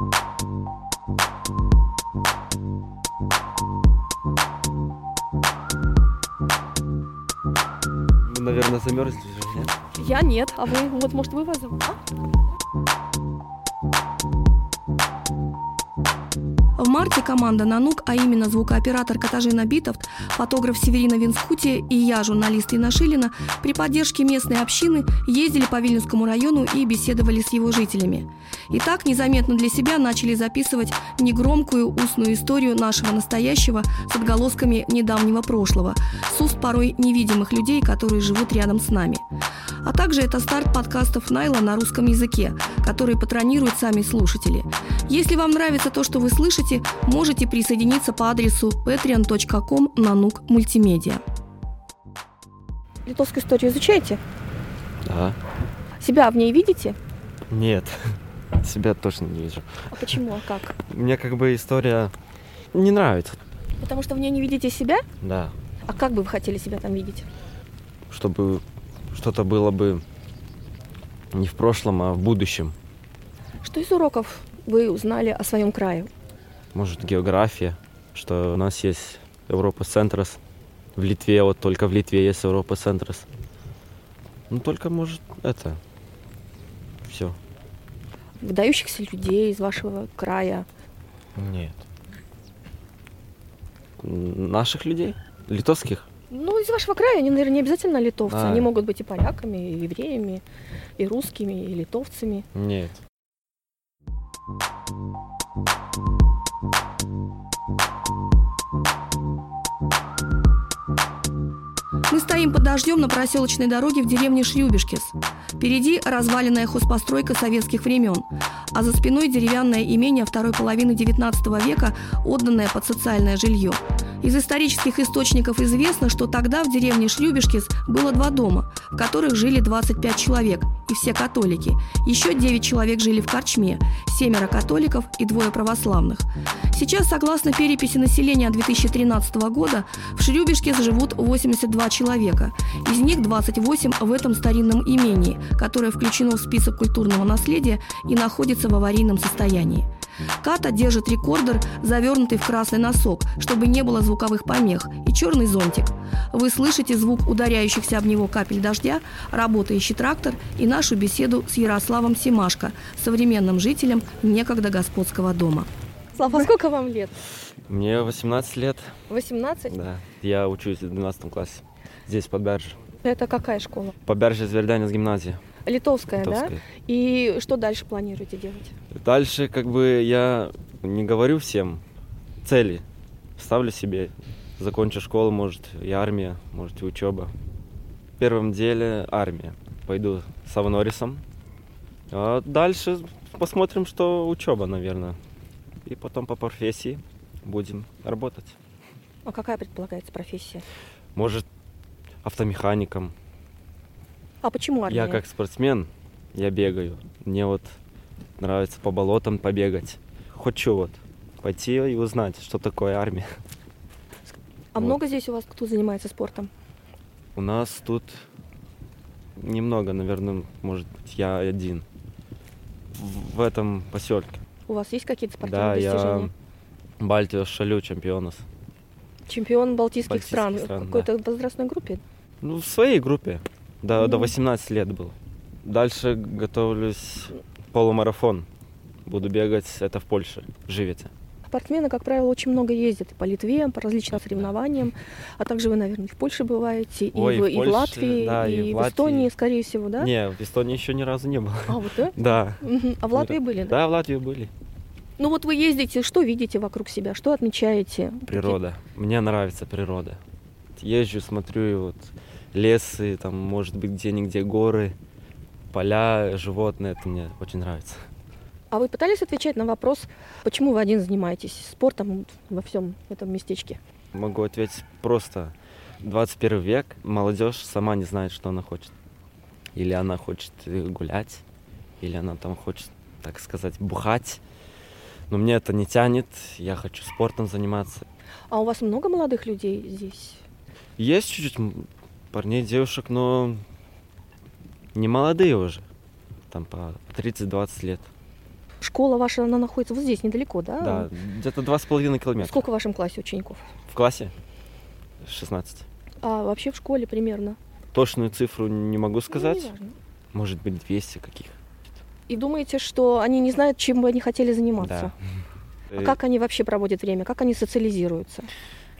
Вы, наверное, замерзли уже, нет? Я нет, а вы, вот, может, вы вас? А? Марте команда «Нанук», а именно звукооператор Катажина Битовт, фотограф Северина Винскути и я, журналист Инна Шилина, при поддержке местной общины ездили по Вильнюсскому району и беседовали с его жителями. И так незаметно для себя начали записывать негромкую устную историю нашего настоящего с отголосками недавнего прошлого, с уст порой невидимых людей, которые живут рядом с нами. А также это старт подкастов Найла на русском языке, которые патронируют сами слушатели. Если вам нравится то, что вы слышите, можете присоединиться по адресу patreon.com нанук мультимедиа. Литовскую историю изучаете? Да. Себя в ней видите? Нет, себя точно не вижу. А почему? А как? Мне как бы история не нравится. Потому что в ней не видите себя? Да. А как бы вы хотели себя там видеть? Чтобы что-то было бы не в прошлом, а в будущем. Что из уроков вы узнали о своем крае? Может, география, что у нас есть Европа Центрос. В Литве, вот только в Литве есть Европа Центрос. Ну, только, может, это. Все. Выдающихся людей из вашего края? Нет. Наших людей? Литовских? Ну, из вашего края они, наверное, не обязательно литовцы. А. Они могут быть и поляками, и евреями, и русскими, и литовцами. Нет. Мы стоим под дождем на проселочной дороге в деревне Шрюбишкис. Впереди разваленная хозпостройка советских времен, а за спиной деревянное имение второй половины XIX века, отданное под социальное жилье. Из исторических источников известно, что тогда в деревне Шрюбишкис было два дома, в которых жили 25 человек, и все католики. Еще 9 человек жили в Корчме, семеро католиков и двое православных. Сейчас, согласно переписи населения 2013 года, в Шрюбишке живут 82 человека. Из них 28 в этом старинном имении, которое включено в список культурного наследия и находится в аварийном состоянии. Ката держит рекордер, завернутый в красный носок, чтобы не было звуковых помех, и черный зонтик. Вы слышите звук ударяющихся об него капель дождя, работающий трактор и нашу беседу с Ярославом Симашко, современным жителем некогда господского дома. Слава, сколько вам лет? Мне 18 лет. 18? Да. Я учусь в 12 классе. Здесь, в Подберже. Это какая школа? Подберже Зверданец гимназия. Литовская, да? Литовская. И что дальше планируете делать? Дальше, как бы, я не говорю всем цели. Ставлю себе. Закончу школу, может, и армия, может, и учеба. В первом деле армия. Пойду с Авнорисом. А дальше посмотрим, что учеба, наверное. И потом по профессии будем работать. А какая предполагается профессия? Может, автомехаником. А почему армия? Я как спортсмен, я бегаю. Мне вот нравится по болотам побегать. Хочу вот пойти и узнать, что такое армия. А вот. много здесь у вас кто занимается спортом? У нас тут немного, наверное, может быть, я один. В этом поселке. У вас есть какие-то спортивные Да, достижения? я Балтию шалю чемпионов. Чемпион Балтийских, Балтийских стран. стран, В какой-то возрастной группе? Ну, в своей группе. До, до Мгм. 18 лет был. Дальше готовлюсь полумарафон. Буду бегать, это в Польше, в Живете. Спортсмены, как правило, очень много ездят и по Литве, по различным соревнованиям. А также вы, наверное, и в Польше бываете, и, Ой, в, в и в Польше, Латвии, да, и, и в в Эстонии, Латвии. скорее всего, да? Не, в Эстонии еще ни разу не был. А вот да? Да. А в Латвии были, да? Да, в Латвии были. Ну вот вы ездите, что видите вокруг себя, что отмечаете? Природа. Мне нравится природа. Езжу, смотрю, и вот лесы, там, может быть, где-нигде горы, поля, животные. Это мне очень нравится. А вы пытались отвечать на вопрос, почему вы один занимаетесь спортом во всем этом местечке? Могу ответить просто. 21 век, молодежь сама не знает, что она хочет. Или она хочет э, гулять, или она там хочет, так сказать, бухать. Но мне это не тянет, я хочу спортом заниматься. А у вас много молодых людей здесь? Есть чуть-чуть парней, девушек, но не молодые уже. Там по 30-20 лет. Школа ваша, она находится вот здесь, недалеко, да? Да, где-то два с половиной километра. Сколько в вашем классе учеников? В классе 16. А вообще в школе примерно? Точную цифру не могу Ну, сказать. неважно. Может быть, 200 каких. И думаете, что они не знают, чем бы они хотели заниматься? Да. А как они вообще проводят время? Как они социализируются?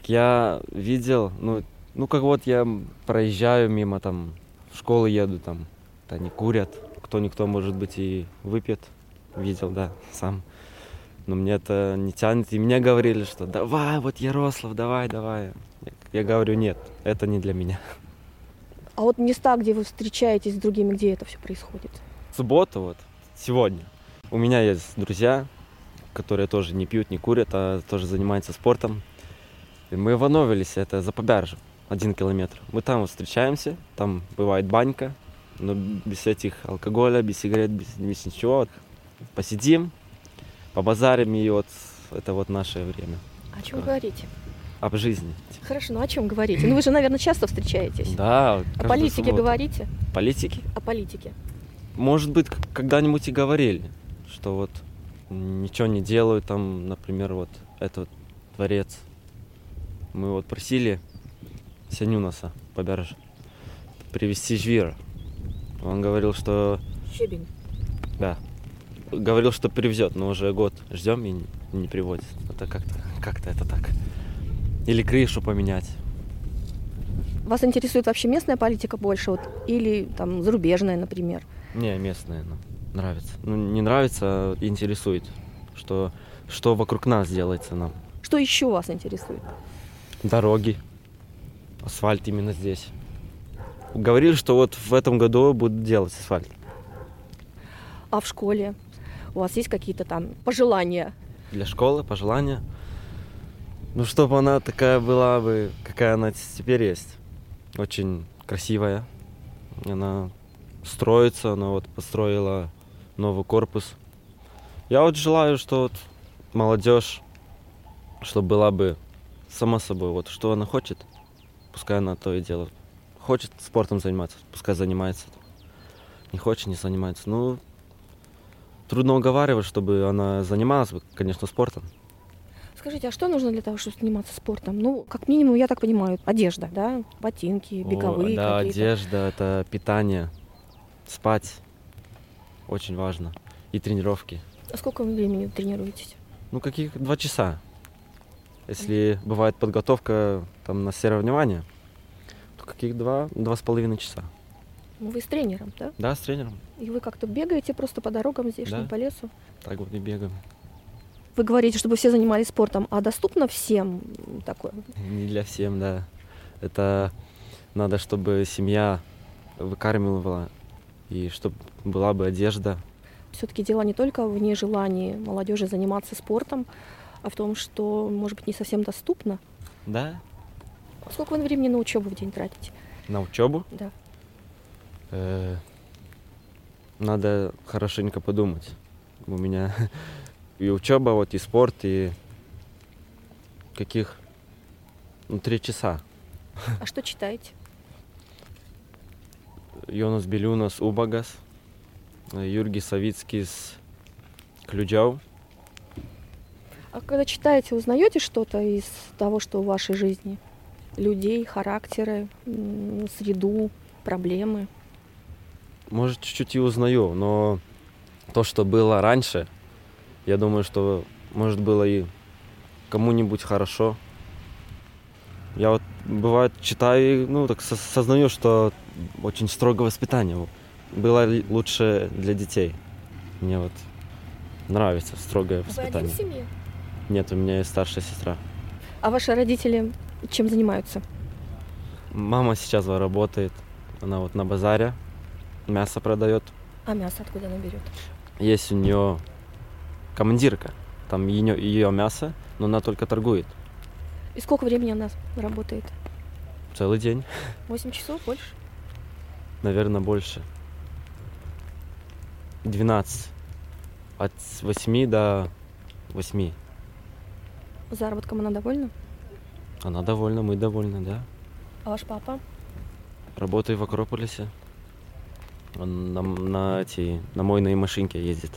Я видел, ну, ну как вот я проезжаю мимо там, в школу еду там, они курят, кто-никто, может быть, и выпьет. Видел, да, сам. Но мне это не тянет. И мне говорили, что давай, вот Ярослав, давай, давай. Я говорю, нет, это не для меня. А вот места, где вы встречаетесь с другими, где это все происходит? Суббота вот, сегодня. У меня есть друзья, которые тоже не пьют, не курят, а тоже занимаются спортом. И мы в Ановелисе, это за Побяржем, один километр. Мы там вот встречаемся, там бывает банька, но без этих алкоголя, без сигарет, без, без ничего. Вот Посидим, побазарим, и вот это вот наше время. О чем Да. говорите? Об жизни. Хорошо, ну о чем говорите? Ну вы же, наверное, часто встречаетесь. Да, О политике субботу. говорите? Политики? О политике. Может быть, когда-нибудь и говорили, что вот ничего не делают, там, например, вот этот дворец. Мы вот просили Сянюнаса побережье привезти жвира. Он говорил, что Щебень. да, говорил, что привезет, но уже год ждем и не, приводит. Это как-то как-то это так. Или крышу поменять. Вас интересует вообще местная политика больше, вот, или там зарубежная, например? Не, местная, ну, нравится. Ну, не нравится, а интересует, что, что вокруг нас делается нам. Что еще вас интересует? Дороги, асфальт именно здесь. Говорили, что вот в этом году будут делать асфальт. А в школе? У вас есть какие-то там пожелания? Для школы пожелания. Ну, чтобы она такая была бы, какая она теперь есть. Очень красивая. Она строится, она вот построила новый корпус. Я вот желаю, что вот молодежь, чтобы была бы сама собой, вот что она хочет, пускай она то и делает. Хочет спортом заниматься, пускай занимается. Не хочет, не занимается. Ну, трудно уговаривать, чтобы она занималась, конечно, спортом. Скажите, а что нужно для того, чтобы заниматься спортом? Ну, как минимум, я так понимаю, одежда, да? Ботинки, беговые О, да, одежда, это питание, спать очень важно. И тренировки. А сколько времени тренируетесь? Ну, каких два часа. Если бывает подготовка там на соревнования, то каких два, два с половиной часа. Ну, вы с тренером, да? Да, с тренером. И вы как-то бегаете просто по дорогам здешним, Да. по лесу? Так вот и бегаем. Вы говорите, чтобы все занимались спортом, а доступно всем такое? Не для всем, да. Это надо, чтобы семья выкармливала, и чтобы была бы одежда. Все-таки дело не только в нежелании молодежи заниматься спортом, а в том, что, может быть, не совсем доступно. Да, Сколько вы времени на учебу в день тратите? на учебу Да. Э, Надо хорошенько подумать. У меня и учеба, вот и спорт, и каких ну, три часа. А что читаете? Йонас Белюнас Убагас, э, Юрги Савицкис Ключав. А когда читаете, узнаете что-то из того, что в вашей жизни? Людей, характеры, среду, проблемы? Может, чуть-чуть и узнаю, но то, что было раньше, я думаю, что, может, было и кому-нибудь хорошо. Я вот, бывает, читаю и, ну, так со- сознаю, что очень строгое воспитание было лучше для детей. Мне вот нравится строгое Вы один воспитание. в семье? Нет, у меня есть старшая сестра. А ваши родители чем занимаются? Мама сейчас работает, она вот на базаре мясо продает. А мясо откуда она берет? Есть у нее командирка, там ее, ее мясо, но она только торгует И сколько времени она работает? целый день, 8 часов больше? наверное, больше. 12. От 8 до 8. Заработком она довольна? Она довольна, мы довольны, да. А ваш папа? Работаю в Акрополисе. Он на, на, эти, на мойной машинке ездит.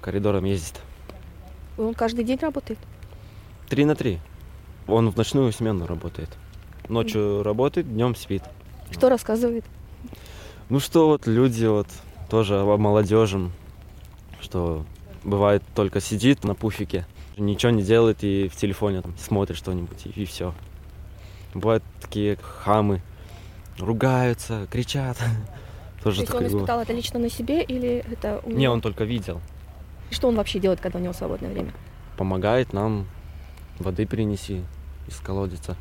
коридорам ездит. Он каждый день работает? Три на три. Он в ночную смену работает. Ночью работает, днем спит. Что рассказывает? Ну что вот люди вот тоже о молодежи, что бывает только сидит на пуфике, ничего не делает и в телефоне там смотрит что-нибудь и, и все. Бывают такие хамы, ругаются, кричат. Тоже То есть он было. испытал это лично на себе или это у Не, него? он только видел. И Что он вообще делает, когда у него свободное время? Помогает нам воды принеси из колодца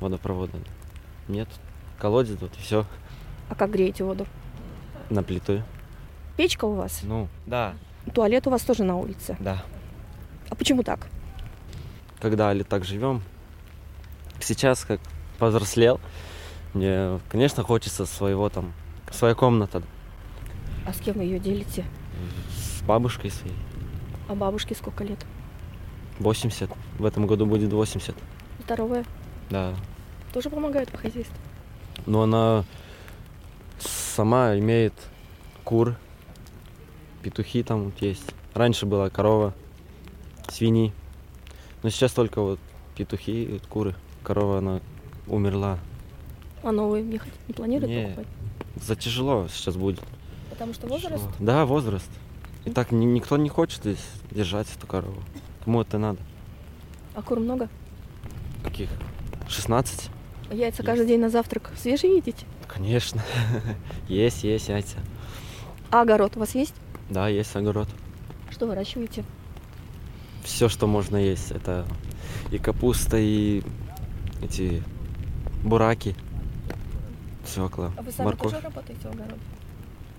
водопровода. Нет, колодец вот и все А как греете воду? на плиту. Печка у вас? Ну, да, Туалет у вас тоже на улице. да. А почему так? когда ли так живем. Сейчас, как повзрослел, мне, конечно, хочется своего там, своя комната А с кем вы ее делите? с бабушкой своей. А бабушке сколько лет? 80. В этом году будет 80. Здоровая? Да. Тоже помогает по хозяйству? Но она сама имеет кур, петухи там вот есть. Раньше была корова, свиньи. Но сейчас только вот петухи, вот куры. Корова, она умерла. А новые не, хот- не планируют Не. покупать? За тяжело сейчас будет. Потому что возраст? Тяжело. Да, возраст. И так ни- никто не хочет здесь держать эту корову. Кому это надо? А кур много? Каких? 16? А яйца Есть. каждый день на завтрак свежие едите? Конечно. Есть, есть яйца. А огород у вас есть? Да, есть огород. Что выращиваете? Все, что можно есть. Это и капуста, и эти бураки. Свекла, морковь. А работаете в огороде?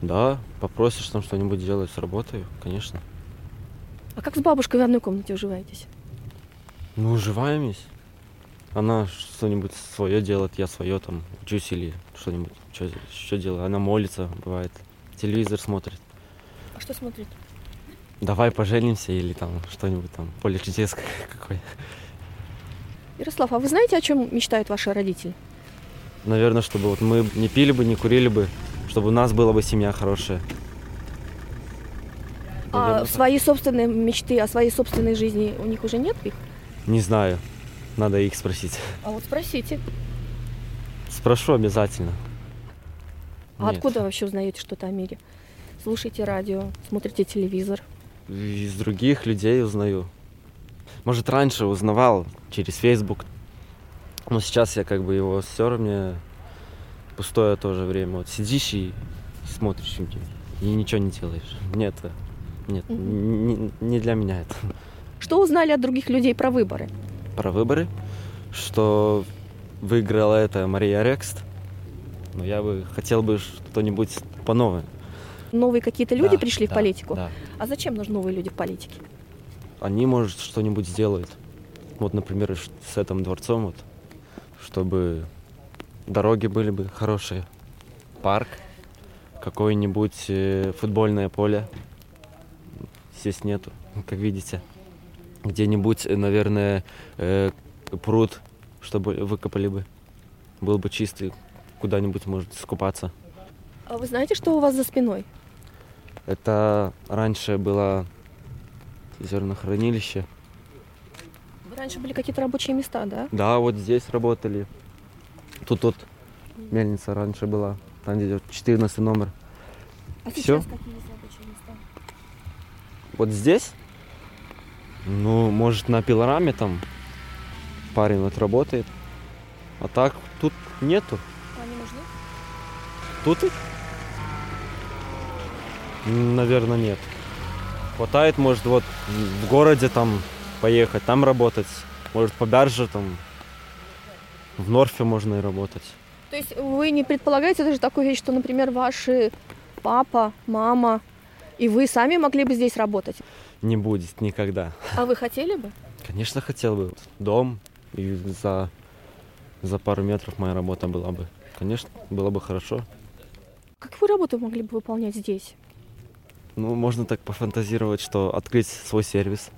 Да, попросишь там что-нибудь делать, сработаю, конечно. А как с бабушкой в одной комнате уживаетесь? Ну, уживаемся. Она что-нибудь свое делает, я свое там учусь или что-нибудь, что делаю. Она молится, бывает, телевизор смотрит. А что смотрит? Давай поженимся или там что-нибудь там, поле чудес какой. Ярослав, а вы знаете, о чем мечтают ваши родители? Наверное, чтобы вот мы не пили бы, не курили бы, чтобы у нас была бы семья хорошая. А Наверное, так. свои собственные мечты, о своей собственной жизни у них уже нет их? Не знаю, надо их спросить. А вот спросите. Спрошу обязательно. А Нет. откуда вообще узнаете что-то о мире? Слушаете радио, смотрите телевизор. Из других людей узнаю. Может, раньше узнавал через Facebook, но сейчас я как бы его стер, мне пустое тоже время. Вот сидишь и смотришь и ничего не делаешь. Нет, э, нет, не, не для меня это. Что узнали от других людей про выборы? Про выборы, что выиграла это Мария Рекст. Но я бы хотел бы что-нибудь по-новому. Новые какие-то люди Да, пришли в да, политику? Да. А зачем нужны новые люди в политике? они, может, что-нибудь сделают. Вот, например, с этим дворцом, вот, чтобы дороги были бы хорошие, парк, какое-нибудь э, футбольное поле. Здесь нету, как видите. Где-нибудь, э, наверное, э, пруд, чтобы выкопали бы. Был бы чистый, куда-нибудь, может, скупаться. А вы знаете, что у вас за спиной? Это раньше было зернохранилище. Раньше были какие-то рабочие места, да? Да, вот здесь работали. Тут вот мельница раньше была, там где идет 14 номер. А Всё? сейчас какие есть рабочие места? Вот здесь, ну, может, на пилораме там парень вот работает. А так тут нету. Они нужны? Тут их? Наверное, нет. Хватает, может, вот в городе там поехать, там работать. Может, по барже там в Норфе можно и работать. То есть вы не предполагаете даже такую вещь, что, например, ваши папа, мама и вы сами могли бы здесь работать? Не будет никогда. А вы хотели бы? Конечно, хотел бы дом, и за, за пару метров моя работа была бы. Конечно, было бы хорошо. Какую работу могли бы выполнять здесь? Ну, можно так пофантазировать, что открыть свой сервис,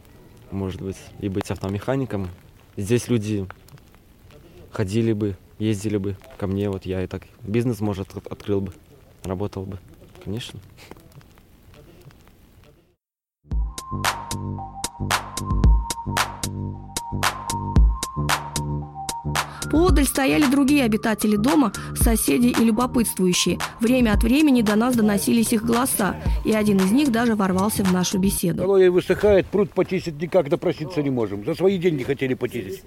может быть, и быть автомехаником. Здесь люди ходили бы, ездили бы ко мне, вот я и так бизнес, может, от- открыл бы, работал бы. Конечно. Поодаль стояли другие обитатели дома, соседи и любопытствующие. Время от времени до нас доносились их голоса, и один из них даже ворвался в нашу беседу. Колоя высыхает, пруд почистить никак допроситься не можем. За свои деньги хотели почистить.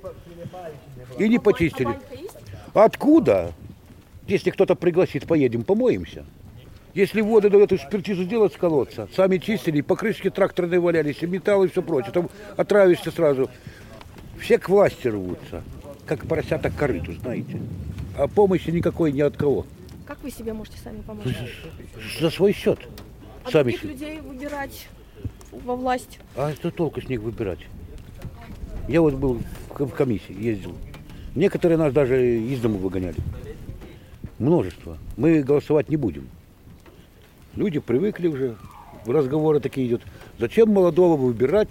И не почистили. Откуда? Если кто-то пригласит, поедем, помоемся. Если воду дают экспертизу сделать с колодца, сами чистили, покрышки тракторные валялись, и металл и все прочее. Там отравишься сразу. Все к власти рвутся, как поросята к корыту, знаете. А помощи никакой ни от кого. Как вы себе можете сами помочь? За свой счет. А Сами таких людей выбирать во власть? А что толку с них выбирать? Я вот был в в комиссии, ездил. Некоторые нас даже из дома выгоняли. Множество. Мы голосовать не будем. Люди привыкли уже, разговоры такие идут. Зачем молодого выбирать?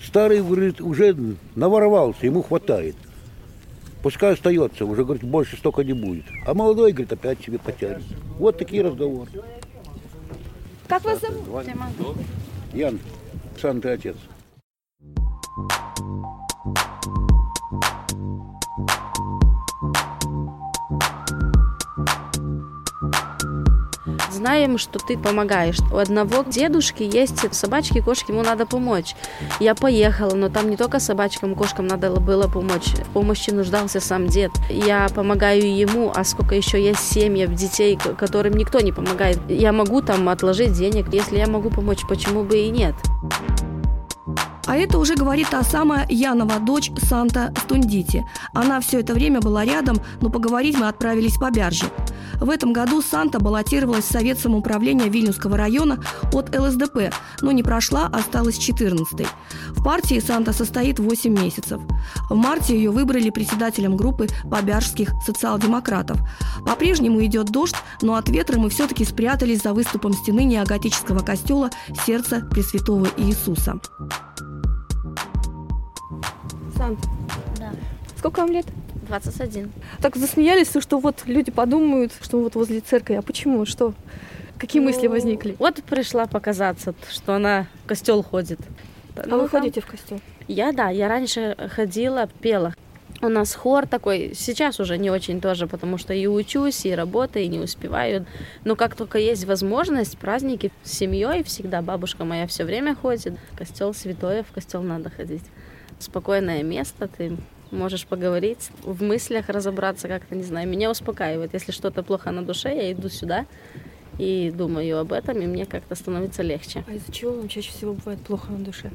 Старый, говорит, уже наворовался, ему хватает. Пускай остается, уже, говорит, больше столько не будет. А молодой, говорит, опять себе потянет. Вот такие разговоры. Как вас зовут? Ян, сам ты отец. Знаем, что ты помогаешь. У одного дедушки есть собачки, кошки, ему надо помочь. Я поехала, но там не только собачкам, кошкам надо было помочь. В помощи нуждался сам дед. Я помогаю ему, а сколько еще есть семьи, детей, которым никто не помогает. Я могу там отложить денег. Если я могу помочь, почему бы и нет? А это уже говорит та самая Янова дочь Санта Стундити. Она все это время была рядом, но поговорить мы отправились по Бярже. В этом году Санта баллотировалась в Совет самоуправления Вильнюсского района от ЛСДП, но не прошла, осталась 14 В партии Санта состоит 8 месяцев. В марте ее выбрали председателем группы побяржских социал-демократов. По-прежнему идет дождь, но от ветра мы все-таки спрятались за выступом стены неоготического костела Сердца Пресвятого Иисуса. Сант, Да. сколько вам лет? 21. Так засмеялись, что вот люди подумают, что вот возле церкви. А почему? Что? Какие мысли Ну, возникли? Вот пришла показаться, что она в костел ходит. А Ну, вы там- ходите в костел? Я, да, я раньше ходила, пела. У нас хор такой, сейчас уже не очень тоже, потому что и учусь, и работаю, и не успеваю. Но как только есть возможность, праздники с семьей всегда, бабушка моя все время ходит. Костел святое, в костел надо ходить. Спокойное место, ты можешь поговорить, в мыслях разобраться как-то, не знаю, меня успокаивает. Если что-то плохо на душе, я иду сюда и думаю об этом, и мне как-то становится легче. А из-за чего вам чаще всего бывает плохо на душе?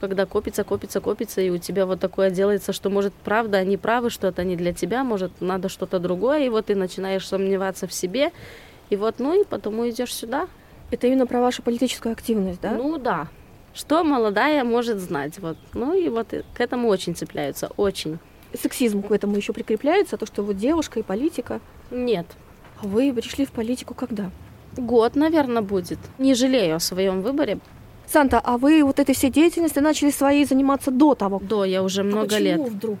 когда копится, копится, копится, и у тебя вот такое делается, что, может, правда, они правы, что это не для тебя, может, надо что-то другое, и вот ты начинаешь сомневаться в себе, и вот, ну, и потому идешь сюда. Это именно про вашу политическую активность, да? Ну, да. Что молодая может знать, вот. Ну, и вот к этому очень цепляются, очень. Сексизм к этому еще прикрепляется, то, что вот девушка и политика. Нет. А вы пришли в политику когда? Год, наверное, будет. Не жалею о своем выборе. Санта, а вы вот этой всей деятельностью начали своей заниматься до того? Да, я уже много а лет. почему вдруг?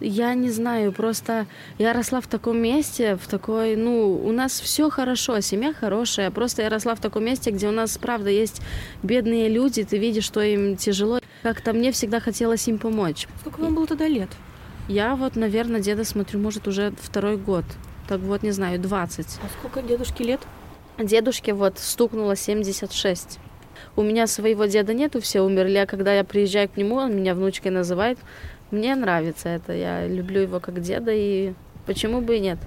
Я не знаю, просто я росла в таком месте, в такой, ну, у нас все хорошо, семья хорошая, просто я росла в таком месте, где у нас, правда, есть бедные люди, ты видишь, что им тяжело. Как-то мне всегда хотелось им помочь. Сколько вам было тогда лет? Я вот, наверное, деда смотрю, может, уже второй год. Так вот, не знаю, 20. А сколько дедушке лет? Дедушке вот стукнуло 76. У меня своего деда нету, все умерли, а когда я приезжаю к нему, он меня внучкой называет. Мне нравится это, я люблю его как деда, и почему бы и нет.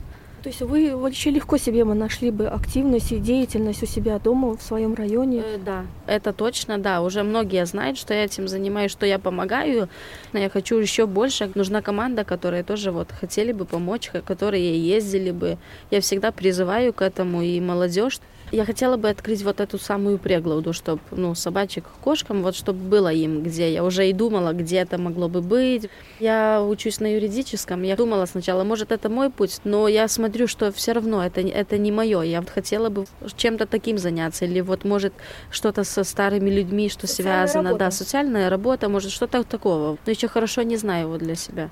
То есть вы вообще легко себе мы нашли бы активность и деятельность у себя дома, в своем районе? Э, Да, это точно, да. Уже многие знают, что я этим занимаюсь, что я помогаю. Но я хочу еще больше. Нужна команда, которая тоже вот хотели бы помочь, ко- которые ездили бы. Я всегда призываю к этому и молодежь. Я хотела бы открыть вот эту самую преглауду, чтобы, ну, собачек кошкам, вот чтобы было им где. Я уже и думала, где это могло бы быть. Я учусь на юридическом. Я думала сначала, может, это мой путь, но я смотрю, что все равно это, это не мое. Я вот хотела бы чем-то таким заняться. Или вот, может, что-то со старыми людьми, что Социальная связано. работа. Да, социальная работа, может, что-то такого. Но еще хорошо не знаю его для себя.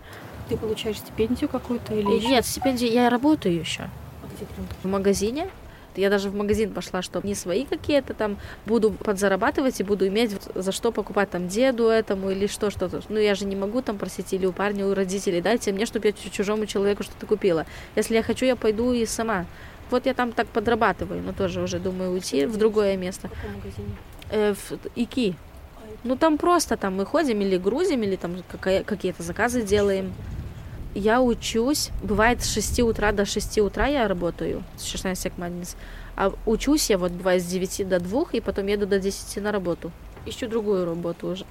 Ты получаешь стипендию какую-то или еще? Нет, стипендии, я работаю еще. А где прям? В магазине Я даже в магазин пошла, чтобы не свои какие-то там буду подзарабатывать и буду иметь за что покупать там деду этому или что что-то. Ну я же не могу там просить или у парня, у родителей, дайте мне, чтобы я чужому человеку что-то купила. Если я хочу, я пойду и сама. Вот я там так подрабатываю, но тоже уже думаю уйти в другое место. В каком магазине? Э, в Ики. Ну там просто там мы ходим или грузим, или там какие-то заказы делаем. Я учусь, бывает с 6 утра до 6 утра я работаю, с 16 Магнис. А учусь я вот бывает с 9 до 2, и потом еду до 10 на работу. Ищу другую работу уже.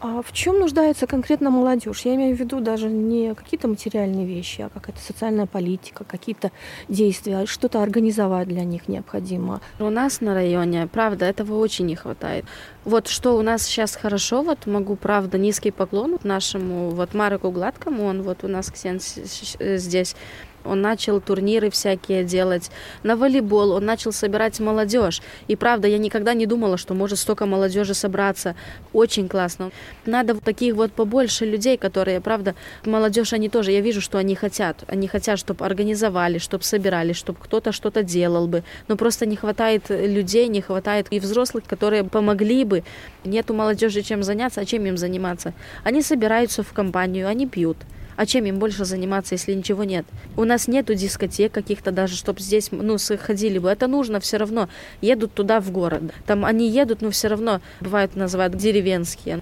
А в чем нуждается конкретно молодежь? Я имею в виду даже не какие-то материальные вещи, а какая-то социальная политика, какие-то действия, что-то организовать для них необходимо. У нас на районе, правда, этого очень не хватает. Вот что у нас сейчас хорошо, вот могу, правда, низкий поклон нашему вот Мареку Гладкому, он вот у нас Ксен здесь он начал турниры всякие делать, на волейбол, он начал собирать молодежь. И правда, я никогда не думала, что может столько молодежи собраться. Очень классно. Надо таких вот побольше людей, которые, правда, молодежь, они тоже, я вижу, что они хотят. Они хотят, чтобы организовали, чтобы собирали, чтобы кто-то что-то делал бы. Но просто не хватает людей, не хватает и взрослых, которые помогли бы. Нету молодежи чем заняться, а чем им заниматься? Они собираются в компанию, они пьют. А чем им больше заниматься, если ничего нет? У нас нету дискотек каких-то даже, чтобы здесь, ну, ходили бы. Это нужно все равно. Едут туда в город. Там они едут, но все равно бывают называют деревенские.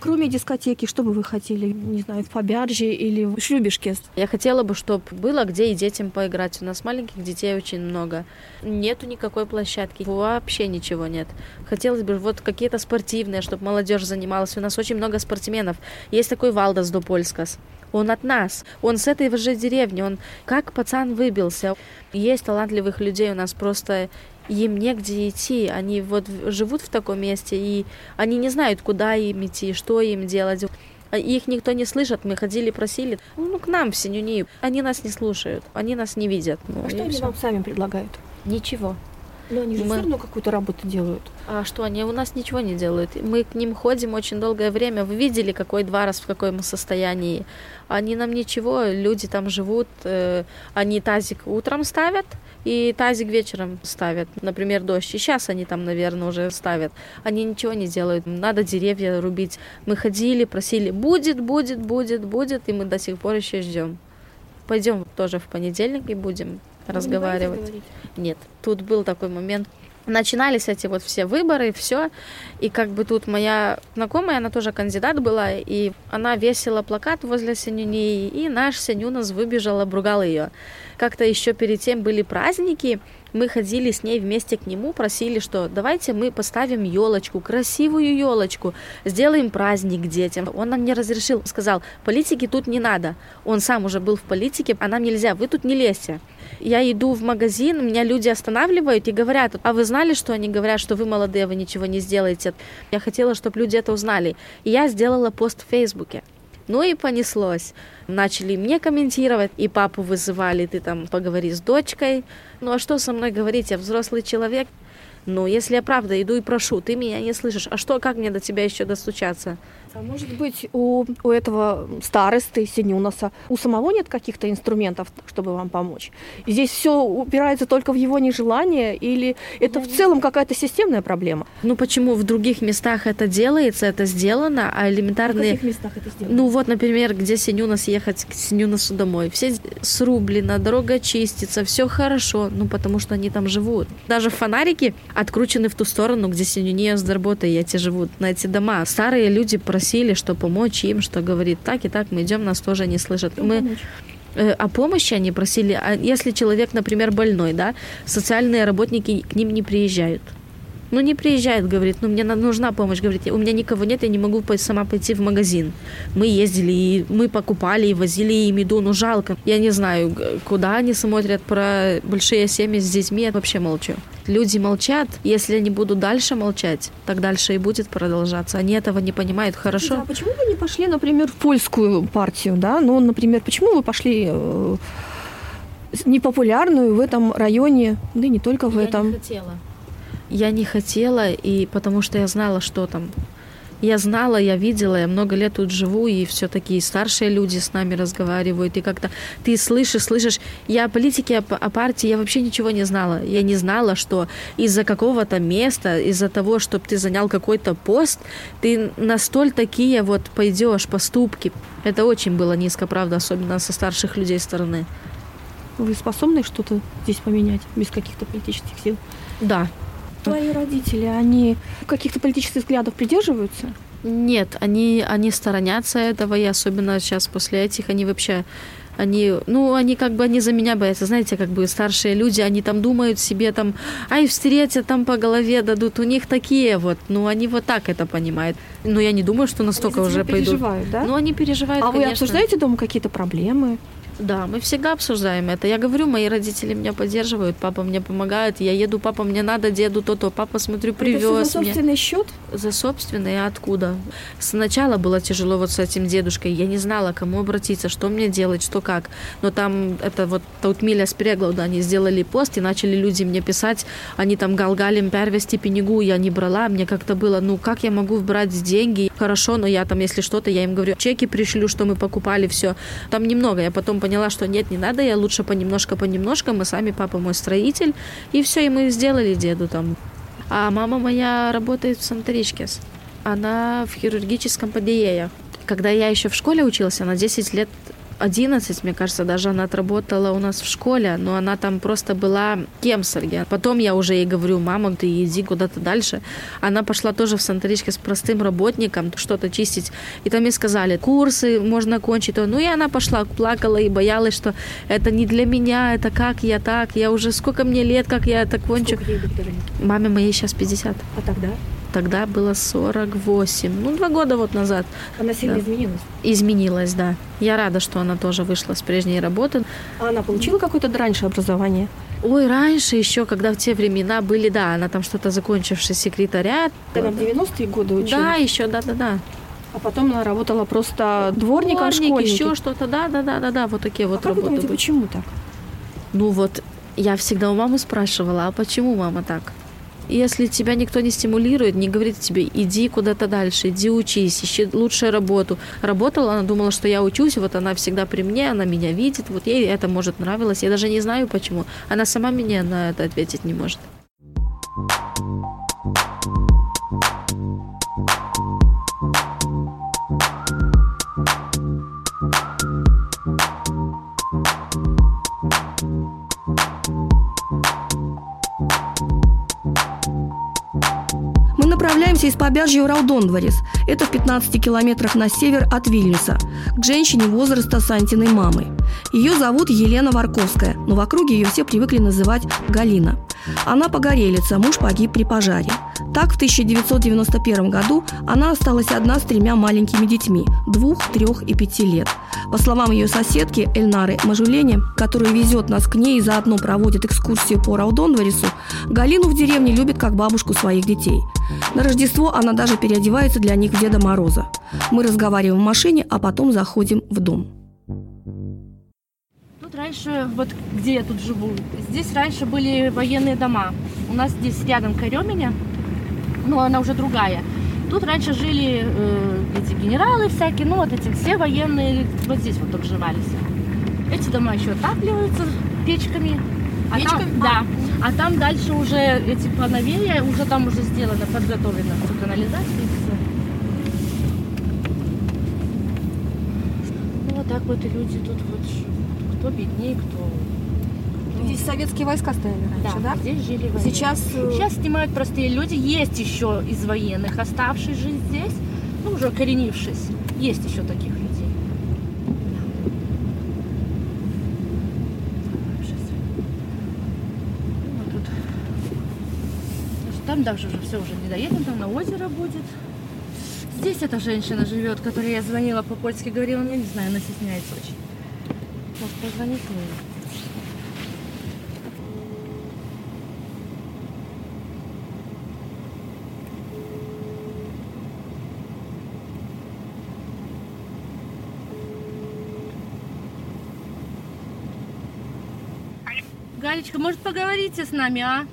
Кроме дискотеки, что бы вы хотели, не знаю, в Побярже или в Шлюбишке? Я хотела бы, чтобы было где и детям поиграть. У нас маленьких детей очень много. Нету никакой площадки, вообще ничего нет. Хотелось бы вот какие-то спортивные, чтобы молодежь занималась. У нас очень много спортсменов. Есть такой Валдас Допольскас. Он от нас. Он с этой же деревни. Он как пацан выбился. Есть талантливых людей у нас просто им негде идти. Они вот живут в таком месте, и они не знают, куда им идти, что им делать. А их никто не слышит. Мы ходили, просили. Ну, к нам в Синюни. Они нас не слушают. Они нас не видят. Ну, а что они все. вам сами предлагают? Ничего. Но они же мы... все равно какую-то работу делают. А что, они у нас ничего не делают. Мы к ним ходим очень долгое время. Вы видели, какой два раз в каком состоянии. Они нам ничего, люди там живут. Э, они тазик утром ставят, и тазик вечером ставят. Например, дождь. И сейчас они там, наверное, уже ставят. Они ничего не делают. Надо деревья рубить. Мы ходили, просили, будет, будет, будет, будет, и мы до сих пор еще ждем. Пойдем тоже в понедельник и будем Вы разговаривать. Нет, тут был такой момент, начинались эти вот все выборы, все. И как бы тут моя знакомая, она тоже кандидат была, и она весила плакат возле Синюни, и наш Синюнас выбежал, обругал ее. Как-то еще перед тем были праздники, мы ходили с ней вместе к нему, просили, что давайте мы поставим елочку, красивую елочку, сделаем праздник детям. Он нам не разрешил, сказал, политики тут не надо. Он сам уже был в политике, а нам нельзя, вы тут не лезьте. Я иду в магазин, меня люди останавливают и говорят, а вы знали, что они говорят, что вы молодые, вы ничего не сделаете? Я хотела, чтобы люди это узнали. И я сделала пост в Фейсбуке. Ну и понеслось. Начали мне комментировать, и папу вызывали, ты там поговори с дочкой. Ну а что со мной говорить, я взрослый человек. Ну, если я правда иду и прошу, ты меня не слышишь, а что, как мне до тебя еще достучаться? А может быть, у, у этого старосты Синюнаса, у самого нет каких-то инструментов, чтобы вам помочь? И здесь все упирается только в его нежелание, или это в целом какая-то системная проблема? Ну почему в других местах это делается, это сделано, а элементарные... В каких местах это сделано? Ну вот, например, где Синюнас ехать к Синюнасу домой. Все срублено, дорога чистится, все хорошо, ну потому что они там живут. Даже фонарики откручены в ту сторону, где Синюния с работой эти живут, на эти дома. Старые люди просили, что помочь им, что говорит так и так, мы идем, нас тоже не слышат. Мы э, о помощи они просили, а если человек, например, больной, да, социальные работники к ним не приезжают. Ну, не приезжает, говорит, ну, мне нужна помощь, говорит, у меня никого нет, я не могу сама пойти в магазин. Мы ездили, и мы покупали, и возили им еду, ну, жалко. Я не знаю, куда они смотрят про большие семьи с детьми, я вообще молчу. Люди молчат, если они будут дальше молчать, так дальше и будет продолжаться. Они этого не понимают, хорошо? Да, почему вы не пошли, например, в польскую партию, да? Ну, например, почему вы пошли э, непопулярную в этом районе, да и не только в я этом. Не хотела я не хотела, и потому что я знала, что там. Я знала, я видела, я много лет тут живу, и все такие старшие люди с нами разговаривают, и как-то ты слышишь, слышишь. Я о политике, о, о партии, я вообще ничего не знала. Я не знала, что из-за какого-то места, из-за того, чтобы ты занял какой-то пост, ты на столь такие вот пойдешь поступки. Это очень было низко, правда, особенно со старших людей стороны. Вы способны что-то здесь поменять без каких-то политических сил? Да, Твои родители, они каких-то политических взглядов придерживаются? Нет, они, они сторонятся этого, и особенно сейчас после этих, они вообще они, ну, они как бы, они за меня боятся, знаете, как бы старшие люди, они там думают себе там, ай, встретят, там по голове дадут, у них такие вот, ну, они вот так это понимают. Но я не думаю, что настолько они уже пойдут. переживают, да? Ну, они переживают, а конечно. вы обсуждаете дома какие-то проблемы? Да, мы всегда обсуждаем это. Я говорю, мои родители меня поддерживают, папа мне помогает. Я еду, папа, мне надо, деду то-то. Папа, смотрю, привез Это за мне. собственный счет? За собственный, а откуда? Сначала было тяжело вот с этим дедушкой. Я не знала, кому обратиться, что мне делать, что как. Но там это вот Таутмиля с Преглауда, они сделали пост, и начали люди мне писать. Они там галгалим первости пенегу, я не брала. Мне как-то было, ну как я могу брать деньги? Хорошо, но я там, если что-то, я им говорю, чеки пришлю, что мы покупали, все. Там немного. Я потом поняла, что нет, не надо, я лучше понемножку. Мы сами, папа мой строитель. И все, и мы сделали деду там. А мама моя работает в Санторичкес. Она в хирургическом подъее. Когда я еще в школе училась, она 10 лет 11, мне кажется, даже она отработала у нас в школе, но она там просто была кемсарге. Потом я уже ей говорю, мама, ты иди куда-то дальше. Она пошла тоже в Санторичке с простым работником что-то чистить. И там ей сказали, курсы можно кончить. Ну и она пошла, плакала и боялась, что это не для меня, это как я так, я уже сколько мне лет, как я это кончу. Маме моей сейчас 50. А тогда? Тогда было 48. Ну, два года вот назад. Она сильно Да. изменилась. Изменилась, да. Я рада, что она тоже вышла с прежней работы. А она получила какое-то раньше образование? Ой, раньше еще, когда в те времена были, да, она там что-то закончивший секретарят. Когда в 90-е годы училась? Да, еще, да-да-да. А потом она работала просто дворником, Дворник, школьником. еще что-то, да-да-да-да-да, вот такие вот а как вы работы думаете, были. почему так? Ну вот, я всегда у мамы спрашивала, а почему мама так? Если тебя никто не стимулирует, не говорит тебе, иди куда-то дальше, иди учись, ищи лучшую работу. Работала, она думала, что я учусь, вот она всегда при мне, она меня видит, вот ей это может нравилось. Я даже не знаю почему. Она сама мне на это ответить не может. Направляемся из Побяжья в Раудондворис. Это в 15 километрах на север от Вильнюса, к женщине возраста Сантиной мамы. Ее зовут Елена Варковская, но в округе ее все привыкли называть Галина. Она погорелица, муж погиб при пожаре. Так, в 1991 году она осталась одна с тремя маленькими детьми – двух, трех и пяти лет. По словам ее соседки Эльнары Мажулени, которая везет нас к ней и заодно проводит экскурсию по Раудондворису, Галину в деревне любит как бабушку своих детей. На Рождество она даже переодевается для них в Деда Мороза. Мы разговариваем в машине, а потом заходим в дом. Раньше, вот где я тут живу, здесь раньше были военные дома. У нас здесь рядом Каременя, но она уже другая. Тут раньше жили э, эти генералы всякие, ну вот эти все военные, вот здесь вот обживались. Эти дома еще отапливаются печками. А там, да. А там дальше уже эти поновее, уже там уже сделано, подготовлено всё, канализация и все. Ну вот так вот люди тут вот живут. Кто беднее, кто Здесь советские войска стояли раньше, да? Здесь жили военные. Сейчас, э, Сейчас снимают простые люди. Есть еще из военных, оставшись жить здесь, ну, уже коренившись. Есть еще таких людей. Ну, тут. Там даже уже все уже не доедем, там на озеро будет. Здесь эта женщина живет, которой я звонила по-польски, говорила, ну, я не знаю, она стесняется очень. Может, позвонить ей? Галечка, может, поговорите с нами, а?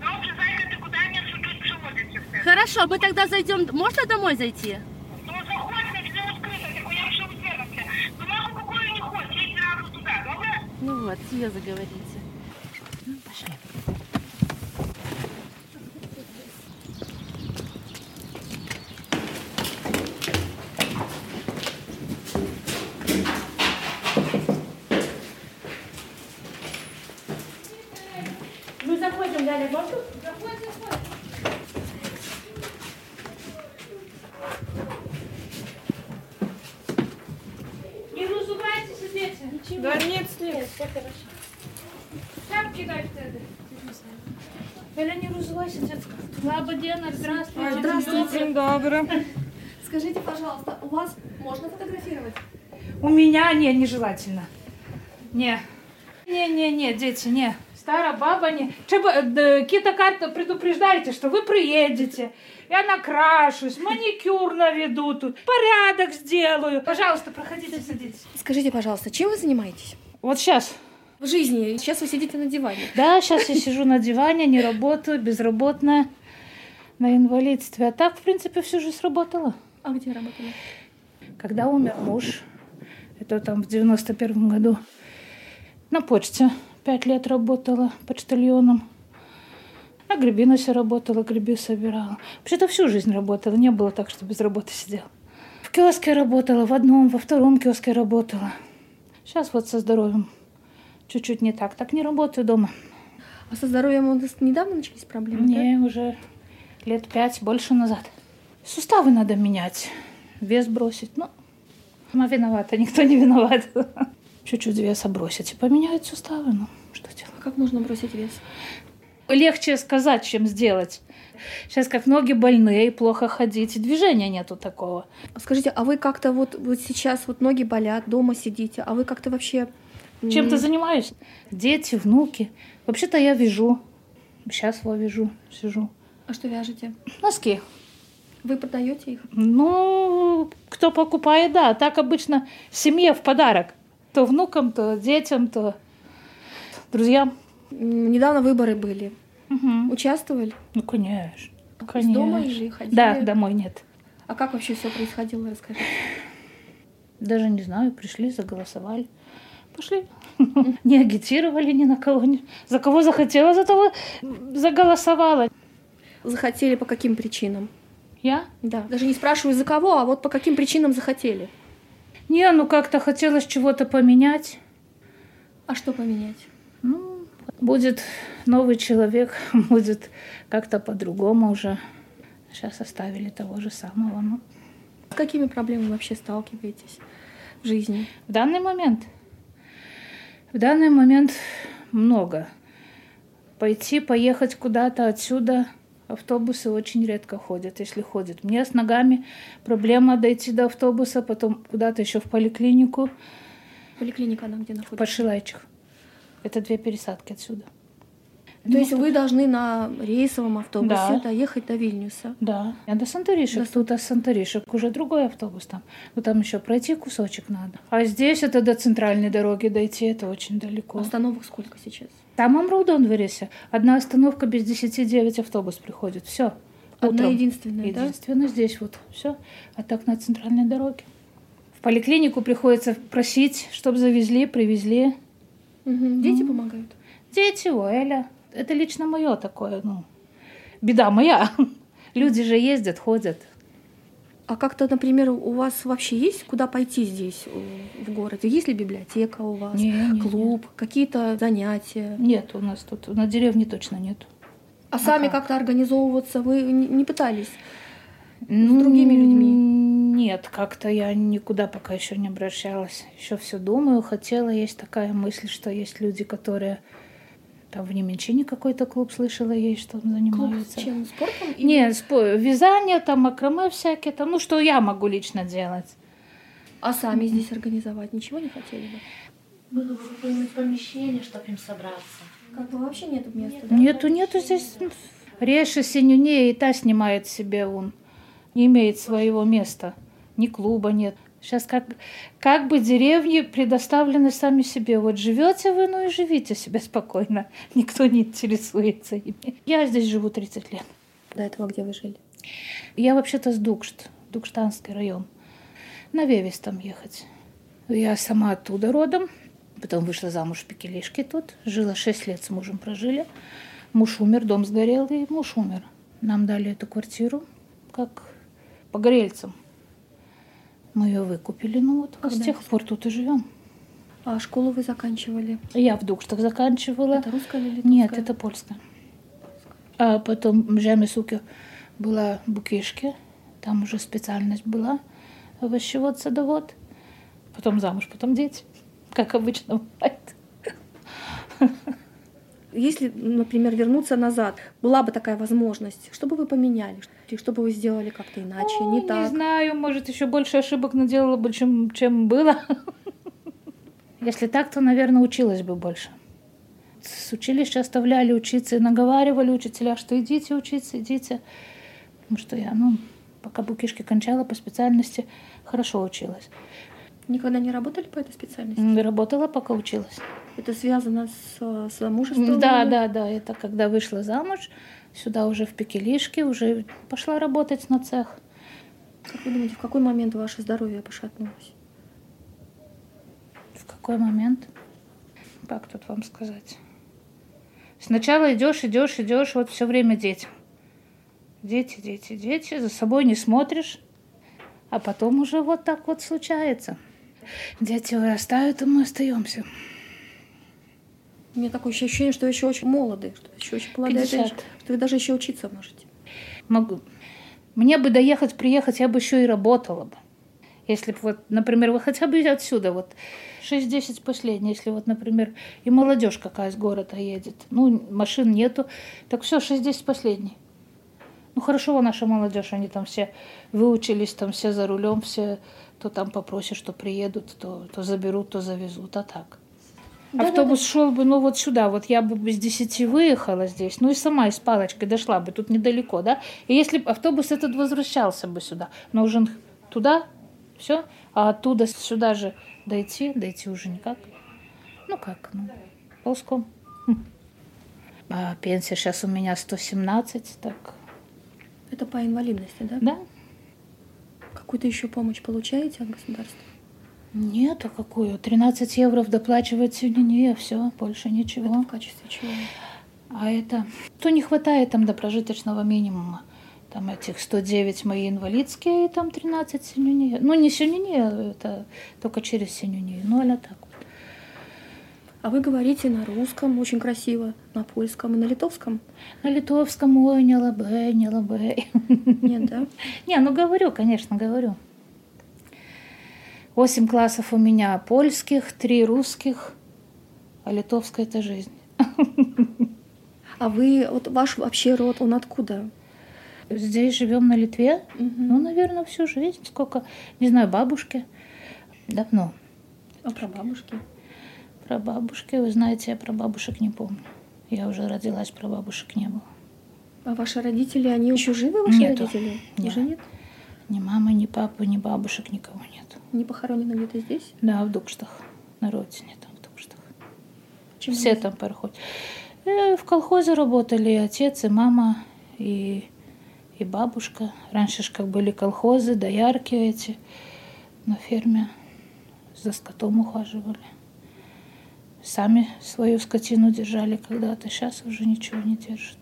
Добре, зайдете куди мені тут приводиться все. Хорошо, мы тогда зайдем. Можно домой зайти? Ну, заходьте, все открыто, tylko ja muszę u ciebie. Do mojego pokoju nie chodź, jedź razu туди, добре? Ну вот, себе заговорите. Мы заходим, Галя, можно? Заходим, Не разувайтесь, дети. Ничего. Да нет, нет. Все хорошо. Шапки дай вtedy. Галя, не разувайся, детка. Лабадена, здравствуйте. Здравствуйте. Dzień dobry. Скажите, пожалуйста, у вас можно фотографировать? У меня не, нежелательно. Не. Не-не-не, дети, не. Старая баба не. Треба, д- Кита карта предупреждайте, что вы приедете. Я накрашусь, маникюр наведу тут, порядок сделаю. Пожалуйста, проходите, садитесь. Скажите, пожалуйста, чем вы занимаетесь? Вот сейчас. В жизни. Сейчас вы сидите на диване. Да, сейчас я сижу на диване, не работаю, безработная, на инвалидстве. А так, в принципе, всю жизнь работала. А где работали? Когда умер муж, это там в 91 году, на почте пять лет работала почтальоном. На гребиносе работала, грибы собирала. Вообще-то всю жизнь работала, не было так, что без работы сидела. В киоске работала, в одном, во втором киоске работала. Сейчас вот со здоровьем чуть-чуть не так. Так не работаю дома. А со здоровьем у нас недавно начались проблемы? да? Не, уже лет пять, больше назад. Суставы надо менять, вес бросить. Ну, сама виновата, никто не виноват. Чуть-чуть веса бросить и поменяют суставы. Ну, что делать? Как можно бросить вес? Легче сказать, чем сделать. Сейчас как ноги больные, плохо ходить, и движения нету такого. Скажите, а вы как-то вот, вот сейчас вот ноги болят, дома сидите, а вы как-то вообще... м, Чем-то занимаюсь. Дети, внуки. Вообще-то я вяжу. Сейчас вот вяжу, сижу. А что вяжете? Носки. Вы продаете их? Ну, кто покупает, да. Так обычно семье в подарок. То внукам, то детям, то друзьям. Недавно выборы были. Мгм. Участвовали? Ну, конечно. Из конечно. дома или ходили? Да, домой нет. А как вообще все происходило, расскажите. Даже не знаю, пришли, заголосовали. Пошли. Не агитировали ни на кого. За кого захотела, за того заголосовала. Захотели по каким причинам? Я? Да. Даже не спрашиваю, за кого, а вот по каким причинам захотели. Не, ну как-то хотелось чего-то поменять. А что поменять? Ну, будет новый человек, будет как-то по-другому уже. Сейчас оставили того же самого. Ну, С какими проблемами вообще сталкиваетесь в жизни? в данный момент, в данный момент много. Пойти, поехать куда-то отсюда, автобусы очень редко ходят, если ходят. Мне с ногами проблема дойти до автобуса, потом куда-то еще в поликлинику, Поликлиника она где находится? по Шилайчик. Это две пересадки отсюда. То есть вы должны на рейсовом автобусе Да. доехать до Вильнюса. Да. А до Санторишек, До тут от Санторишек уже другой автобус там. Ну там еще пройти кусочек надо. А здесь это до центральной дороги дойти, это очень далеко. Остановок сколько сейчас? Там Амрудон Вересе. Одна остановка без 10-9 автобус приходит. Все. Одна единственная, да? Единственное здесь вот. Все. А так на центральной дороге. В поликлинику приходится просить, чтобы завезли, привезли. Мгм. Дети помогают? Дети, о, Эля. Это лично мое такое, ну, беда моя. Люди же ездят, ходят. А как-то, например, у вас вообще есть куда пойти здесь, э, в городе? Есть ли библиотека у вас? Не, не, клуб? Какие-то занятия? Нет, у нас тут на деревне точно нет. А сами как-то организовываться вы не не пытались? С другими людьми? Нет, как-то я никуда пока еще не обращалась. Еще все думаю, хотела. Есть такая мысль, что есть люди, которые там в Неменчине какой-то клуб слышала, есть, что он Клуб занимается. с чем? Спортом? или- Нет, спо- вязание, там макраме всякие, там, ну что я могу лично делать. А сами здесь организовать ничего не хотели бы? Было бы какое-нибудь помещение, чтобы им собраться. Как бы вообще нет места, да? Нету, нету здесь. ну, Реша Синюне и та снимает себе он. Не имеет своего места. Ни клуба нет. Сейчас как, как бы деревни предоставлены сами себе. Вот живете вы, ну и живите себе спокойно. Никто не интересуется ими. Я здесь живу 30 лет. До этого где вы жили? Я вообще-то с Дукшт, Дукштанский район. На Вевис там ехать. Я сама оттуда родом. Потом вышла замуж в Пекелишке тут. Жила шесть лет с мужем прожили. Муж умер, дом сгорел, и муж умер. Нам дали эту квартиру как погорельцам. Мы ее выкупили, ну вот Когда с тех пор тут и живем. А школу вы заканчивали? Я в Дукштах заканчивала. Это русская или литовская? Нет, это польская. А потом в Жемесуке была Букишки. Там уже специальность была овощевод, садовод. Потом замуж, потом дети. Как обычно бывает. Если, например, вернуться назад, была бы такая возможность, что бы вы поменяли? И Что бы вы сделали как-то иначе, Ну, не так? знаю, может, еще больше ошибок наделала бы, чем, чем было. Если так, то, наверное, училась бы больше. С училища оставляли учиться и наговаривали учителя, что идите учиться, идите. Потому что я, ну, пока букишки кончала по специальности, хорошо училась. Никогда не работали по этой специальности? Работала, пока училась. Это связано с, э, замужеством? Да, да, да. Это когда вышла замуж, сюда уже в Пекелишке, уже пошла работать на цех. Как вы думаете, в какой момент ваше здоровье пошатнулось? В какой момент? Как тут вам сказать? Сначала идешь, идешь, идешь, вот все время дети. Дети, дети, дети, за собой не смотришь, а потом уже вот так вот случается. Дети вырастают, и мы остаемся. У меня такое ощущение, что вы еще очень молоды, что вы еще очень молодая 50. женщина, что вы даже еще учиться можете. Могу. Мне бы доехать, приехать, я бы еще и работала бы. Если бы вот, например, вы хотя бы отсюда, вот 6-10 последний, если вот, например, и молодежь какая из города едет, ну, машин нету, так все, 6-10 последний. Ну, хорошо, наша молодежь, они там все выучились, там все за рулем, все, то там попросишь, что приедут, то, то заберут, то завезут, а так. Автобус шел бы, ну вот сюда, вот я бы без десяти выехала здесь, ну и сама и с палочкой дошла бы, тут недалеко, да? И если бы автобус этот возвращался бы сюда, но уже туда, все, а оттуда сюда же дойти, дойти уже никак. Ну как, ну, ползком. Хм. А пенсия сейчас у меня 117, так, Это по инвалидности, да? да? Какую-то еще помощь получаете от государства? Нет, а какую? 13 евро доплачивать сегодня не, все, больше Это ничего. в качестве чего? А это, то не хватает там до прожиточного минимума. Там этих 109 мои инвалидские, и там 13 синюни. Ну, не синюни, это только через синюни. Ну, а так. А вы говорите на русском очень красиво, на польском и на литовском? На литовском, ой, не лабе, не лабе. Нет, да? Не, ну говорю, конечно, говорю. Восемь классов у меня польских, три русских, а литовская это жизнь. А вы, вот ваш вообще род, он откуда? Здесь живем на Литве, Мгм. ну, наверное, всю жизнь. Сколько, не знаю, бабушки. Давно. А про бабушки? Про бабушки, вы знаете, я про бабушек не помню. Я уже родилась, про бабушек не было. А ваши родители, они еще живы, ваши Нету. родители? Нет. Уже нет? Ни мамы, ни папы, ни бабушек, никого нет. Не похоронены где-то здесь? Да, в Дукштах. На родине там, в Дукштах. Чем Все они- там проходят. Э, В колхозе работали и отец, и мама, и, и бабушка. Раньше ж как были колхозы, доярки эти на ферме. За скотом ухаживали. Сами свою скотину держали когда-то. Сейчас уже ничего не держат.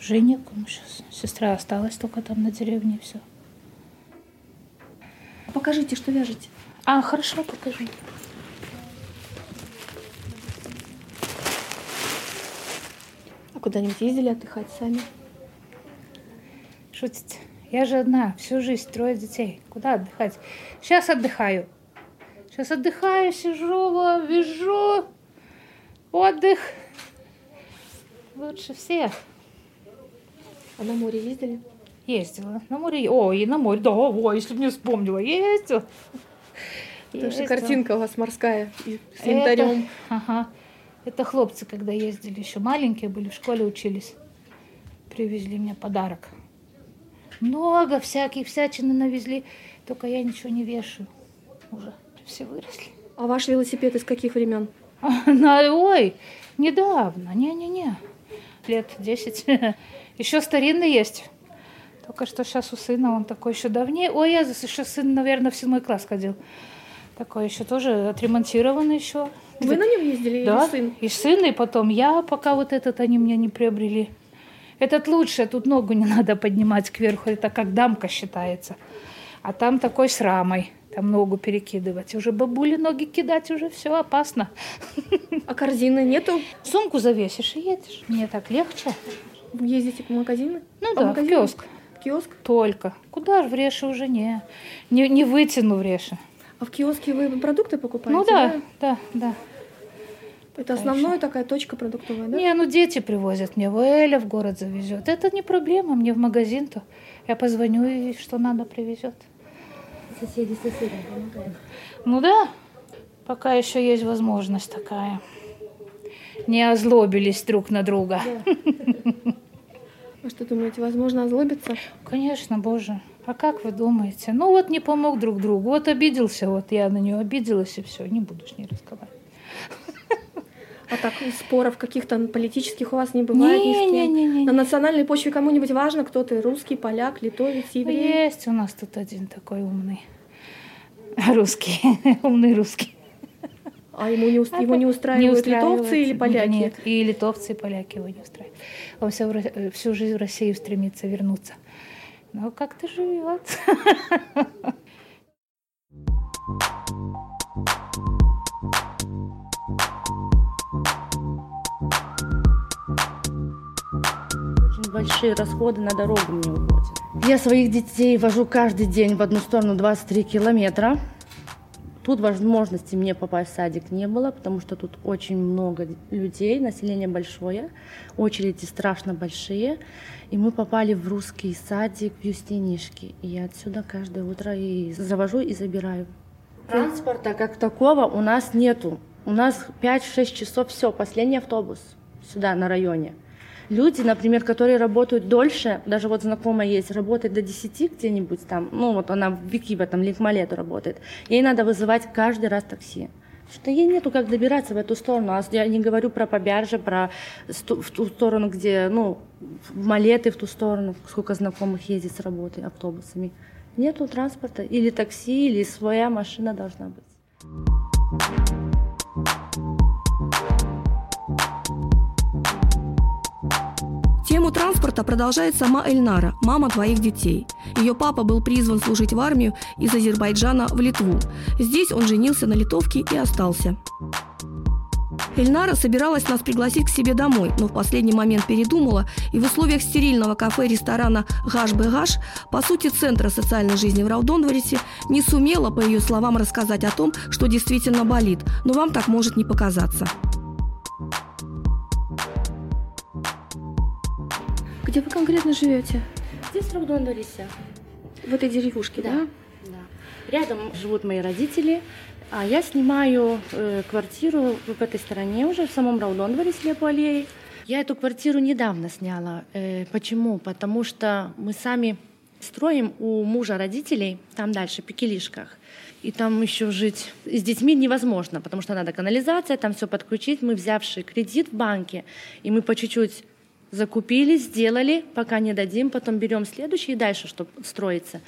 Уже некому сейчас. Сестра осталась только там на деревне и все. Покажите, что вяжете. А, хорошо, покажи. А куда-нибудь ездили отдыхать сами? Шутите. Я же одна, всю жизнь, трое детей. Куда отдыхать? Сейчас отдыхаю. Сейчас отдыхаю, сижу, вяжу. Отдых. Лучше всех. А на море ездили? Ездила. На море. Ой, и на море. Да, ой, если бы не вспомнила. Ездила. Потому что картинка у вас морская и с Это- янтарем. Ага. Это хлопцы, когда ездили, еще маленькие были, в школе учились. Привезли мне подарок. Много всяких всячины навезли, только я ничего не вешаю. Уже все выросли. А ваш велосипед из каких времен? На- Ой, недавно, не-не-не, лет 10. Еще старинный есть. Только что сейчас у сына, он такой еще давнее. Ой, я еще сын, наверное, в седьмой класс ходил. Такой еще тоже отремонтированный еще. Вы на нем ездили Да, или сын? и сын, и потом я, пока вот этот они мне не приобрели. Этот лучше, тут ногу не надо поднимать кверху, это как дамка считается. А там такой с рамой, там ногу перекидывать. Уже бабуле ноги кидать, уже все опасно. А корзины нету? Сумку завесишь и едешь. Мне так легче. Ездите по магазину? Ну По да, в магазинам? киоск. В киоск? Только. Куда ж в Реше уже не, не, не вытяну в Реше. А в киоске вы продукты покупаете? Ну да, да, да. Это основная такая точка продуктовая, да? Не, ну дети привозят мне, Эля в город завезет. Это не проблема, мне в магазин-то. Я позвоню, и что надо привезет. Соседи соседям помогают. Ну да, пока еще есть возможность такая. Не озлобились друг на друга. Вы что думаете, возможно озлобиться? Конечно, боже. А как вы думаете? Ну вот не помог друг другу. Вот обиделся, вот я на нее обиделась, и все, не буду с ней разговаривать. А так споров каких-то политических у вас не бывает ни с кем? Не-не-не. На национальной почве кому-нибудь важно, кто ты? Русский, поляк, литовец, еврей? Есть у нас тут один такой умный. Русский. Умный русский. А ему не, уст- А его не устраивают, устраивает. литовцы или поляки? Нет, и литовцы, и поляки его не устраивают. Он всё в Ро- э, всю жизнь в Россию стремится вернуться. Но как-то живет. большие расходы на дорогу мне уходят. Я своих детей вожу каждый день в одну сторону 23 километра. Тут возможности мне попасть в садик не было, потому что тут очень много людей, население большое, очереди страшно большие. И мы попали в русский садик в Юстинишке. И я отсюда каждое утро и завожу и забираю. Транспорта как такого у нас нету. У нас 5-6 часов все, последний автобус сюда, на районе. Люди, например, которые работают дольше, даже вот знакомая есть, работает до 10 где-нибудь там, ну вот она в Викибе, там, Ликмалету работает, ей надо вызывать каждый раз такси. Что ей нету как добираться в эту сторону. А я не говорю про Побярже, про в ту сторону, где, ну, в Малеты, в ту сторону, сколько знакомых ездит с работы автобусами. Нету транспорта. Или такси, или своя машина должна быть. Тему транспорта продолжает сама Эльнара, мама двоих детей. Ее папа был призван служить в армию из Азербайджана в Литву. Здесь он женился на литовке и остался. Эльнара собиралась нас пригласить к себе домой, но в последний момент передумала и в условиях стерильного кафе-ресторана «Гаш Гаш», по сути центра социальной жизни в Раудондворисе, не сумела, по ее словам, рассказать о том, что действительно болит, но вам так может не показаться. Где вы конкретно живете? Здесь в Рудондорисе. В этой деревушке, да? Да. Рядом живут мои родители, а я снимаю э, квартиру в этой стороне уже, в самом Раудондворе, слепой аллее. Я эту квартиру недавно сняла. Э, почему? Потому что мы сами строим у мужа родителей, там дальше, в Пекелишках. И там еще жить и с детьми невозможно, потому что надо канализация, там все подключить. Мы взявши кредит в банке, и мы по чуть-чуть закупили, сделали, пока не дадим, потом берем следующий и дальше, чтобы строиться.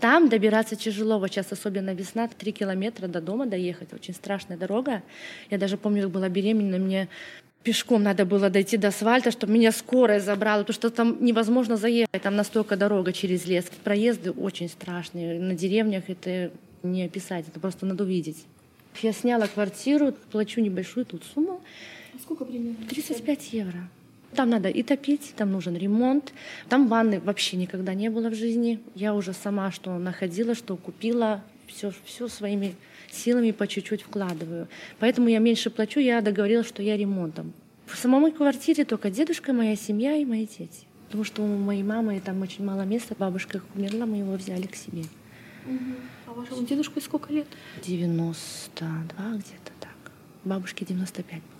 Там добираться тяжело, вот сейчас особенно весна, три километра до дома доехать, очень страшная дорога. Я даже помню, как была беременна, мне пешком надо было дойти до асфальта, чтобы меня скорая забрала, потому что там невозможно заехать, там настолько дорога через лес. Проезды очень страшные, на деревнях это не описать, это просто надо увидеть. Я сняла квартиру, плачу небольшую тут сумму, А Сколько примерно? 35 евро. Там надо и топить, там нужен ремонт. Там ванны вообще никогда не было в жизни. Я уже сама что находила, что купила, все, все своими силами по чуть-чуть вкладываю. Поэтому я меньше плачу, я договорилась, что я ремонтом. В самой квартире только дедушка, моя семья и мои дети. Потому что у моей мамы там очень мало места. Бабушка умерла, мы его взяли к себе. А вашему дедушке сколько лет? 92 где-то так. Бабушке 95 было.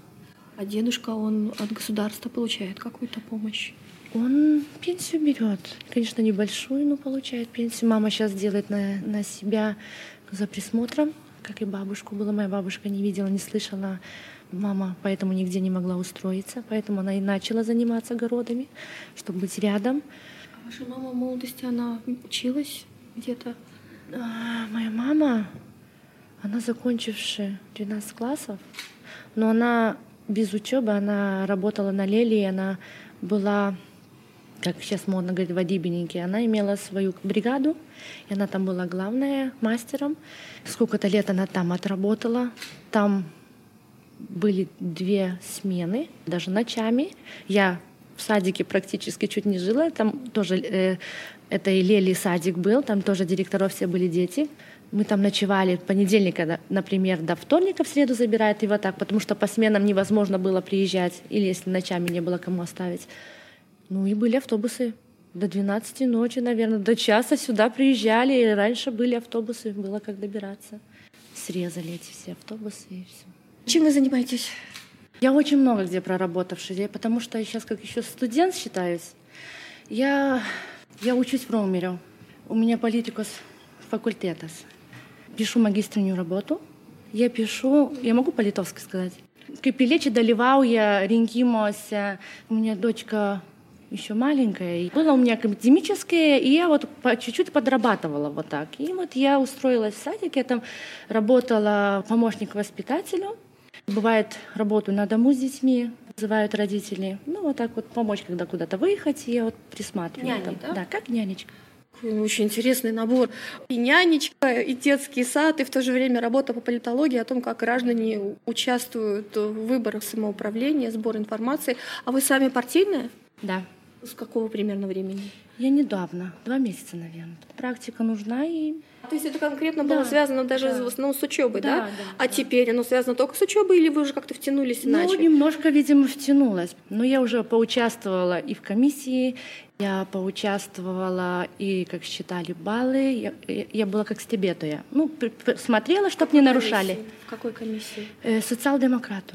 А дедушка, он от государства получает какую-то помощь? Он пенсию берет. Конечно, небольшую, но получает пенсию. Мама сейчас делает на, на себя за присмотром, как и бабушку была. Моя бабушка не видела, не слышала. Мама поэтому нигде не могла устроиться. Поэтому она и начала заниматься огородами, чтобы быть рядом. Ваша мама в молодости, она училась где-то? А, моя мама, она закончившая 12 классов, но она без учебы, она работала на лелии, она была, как сейчас модно говорить, водибельники. Она имела свою бригаду, и она там была главная мастером. Сколько-то лет она там отработала. Там были две смены, даже ночами. Я в садике практически чуть не жила. Там тоже э, это и Лели садик был, там тоже директоров все были дети. Мы там ночевали понедельника, например, до вторника в среду забирают его так, потому что по сменам невозможно было приезжать, или если ночами не было кому оставить. Ну и были автобусы. До 12 ночи, наверное, до часа сюда приезжали, и раньше были автобусы, было как добираться. Срезали эти все автобусы и все. Чем вы занимаетесь? Я очень много где проработавший, я, потому что я сейчас как еще студент считаюсь. Я, я учусь в Ромере. У меня политикус факультетас. Пишу магистриню работу. Я пишу, я могу по-литовски сказать. Piliečiai dalyvauja rinkimuose. У меня дочка еще маленькая. И было у меня академическое, и я вот по чуть-чуть подрабатывала вот так. И вот я устроилась в садик, я там работала помощник воспитателю. Бывает, работаю на дому с детьми, вызывают родители. Ну, вот так вот помочь, когда куда-то выехать, я вот присматриваю. Няня, там. да? Да, как нянечка. Очень интересный набор. И нянечка, и детский сад, и в то же время работа по политологии о том, как граждане участвуют в выборах самоуправления, сбор информации. А вы сами партийная? Да. С какого примерно времени? Я недавно, два месяца, наверное. Практика нужна и То есть это конкретно Да, было связано даже да. основном с учебой, да? Да, да, а да. теперь оно связано только с учебой, или вы уже как-то втянулись иначе? Ну, немножко, видимо, втянулась. Но я уже поучаствовала и в комиссии, я поучаствовала и, как считали, баллы. Я, я- я была как стебетуя. Ну, смотрела, чтобы не нарушали. В какой комиссии? Э, социал-демократу.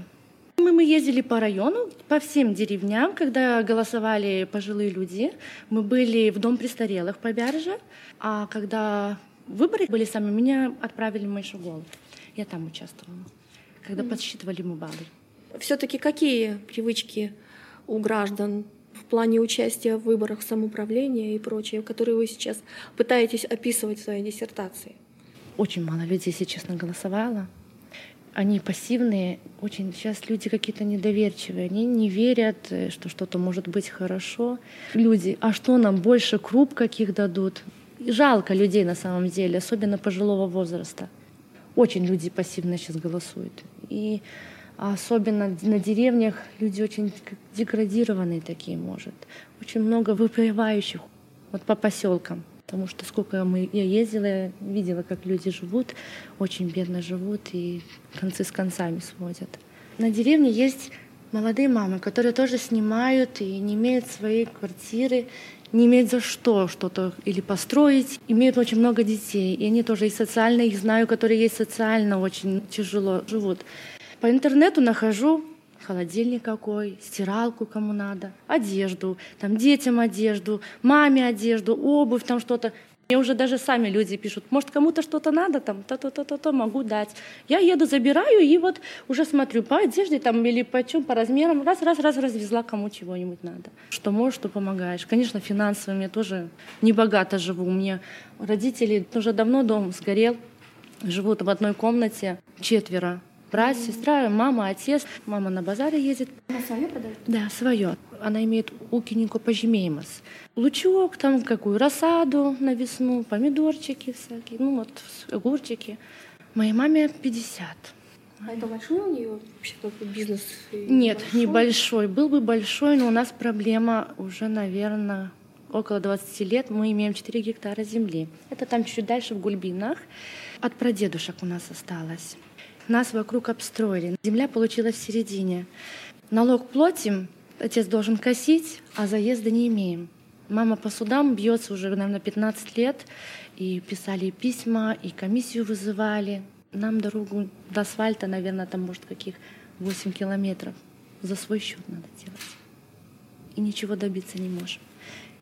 Мы, мы ездили по району, по всем деревням, когда голосовали пожилые люди. Мы были в дом престарелых по Бярже, а когда выборы были сами, меня отправили в Майшугол. Я там участвовала, когда подсчитывали мы баллы. Все-таки какие привычки у граждан в плане участия в выборах самоуправления и прочее, которые вы сейчас пытаетесь описывать в своей диссертации? Очень мало людей, если честно, голосовало. Они пассивные, очень сейчас люди какие-то недоверчивые, они не верят, э, что что-то может быть хорошо. Люди, а что нам больше круп каких дадут? Жалко людей на самом деле, особенно пожилого возраста. Очень люди пассивно сейчас голосуют. И особенно на деревнях люди очень деградированные такие, может. Очень много выпивающих вот по поселкам. Потому что сколько мы, я ездила, видела, как люди живут, очень бедно живут и концы с концами сводят. На деревне есть молодые мамы, которые тоже снимают и не имеют своей квартиры, не имеют за что что-то или построить, имеют очень много детей. И они тоже и социально, их знаю, которые есть социально очень тяжело живут. По интернету нахожу холодильник какой, стиралку кому надо, одежду, там детям одежду, маме одежду, обувь, там что-то. Мне уже даже сами люди пишут, может, кому-то что-то надо, там, то-то-то-то, могу дать. Я еду, забираю и вот уже смотрю по одежде там или по чем, по размерам, раз-раз-раз развезла, кому чего-нибудь надо. Что можешь, что помогаешь. Конечно, финансово я тоже не богато живу. У меня родители, уже давно дом сгорел, живут в одной комнате, четверо. Брат, сестра, мама, отец. Мама на базаре ездит. Она свое продает? Да, свое. Она имеет ūkininko pažymėjimas. Лучок, там какую рассаду на весну, помидорчики всякие, ну вот огурчики. Моей маме 50. А это большой у нее вообще такой бизнес? Нет, большой? небольшой. Был бы большой, но у нас проблема уже, наверное, около 20 лет. Мы имеем 4 гектара земли. Это там чуть дальше в Гульбинах. От прадедушек у нас осталось. Нас вокруг обстроили. Земля получилась в середине. Налог платим, отец должен косить, а заезда не имеем. Мама по судам бьется уже, наверное, 15 лет. И писали письма, и комиссию вызывали. Нам дорогу до асфальта, наверное, там, может, каких 8 километров. За свой счет надо делать. И ничего добиться не можем.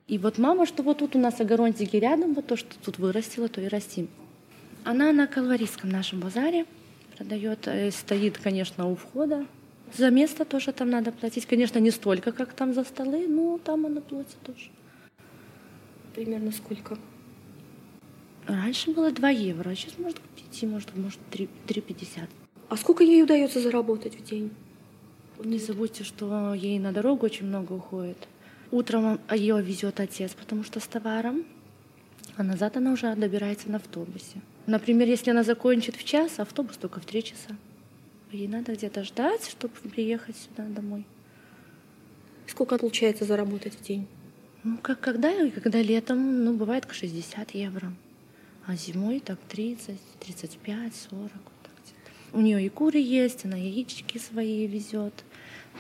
И вот мама, что вот тут у нас огородики рядом, вот то, что тут вырастила, то и растим. Она на Калварийском нашем базаре продает, э, стоит, конечно, у входа. За место тоже там надо платить. Конечно, не столько, как там за столы, но там она платит тоже. Примерно сколько? Раньше было 2 евро, а сейчас может быть может, может 3, 3,50. А сколько ей удается заработать в день? Не забудьте, что ей на дорогу очень много уходит. Утром ее везет отец, потому что с товаром, а назад она уже добирается на автобусе. Например, если она закончит в час, автобус только в три часа. Ей надо где-то ждать, чтобы приехать сюда домой. Сколько получается заработать в день? Ну, как когда, когда летом, ну, бывает к 60 евро. А зимой так 30, 35, 40, вот так. У нее и куры есть, она яички свои везет,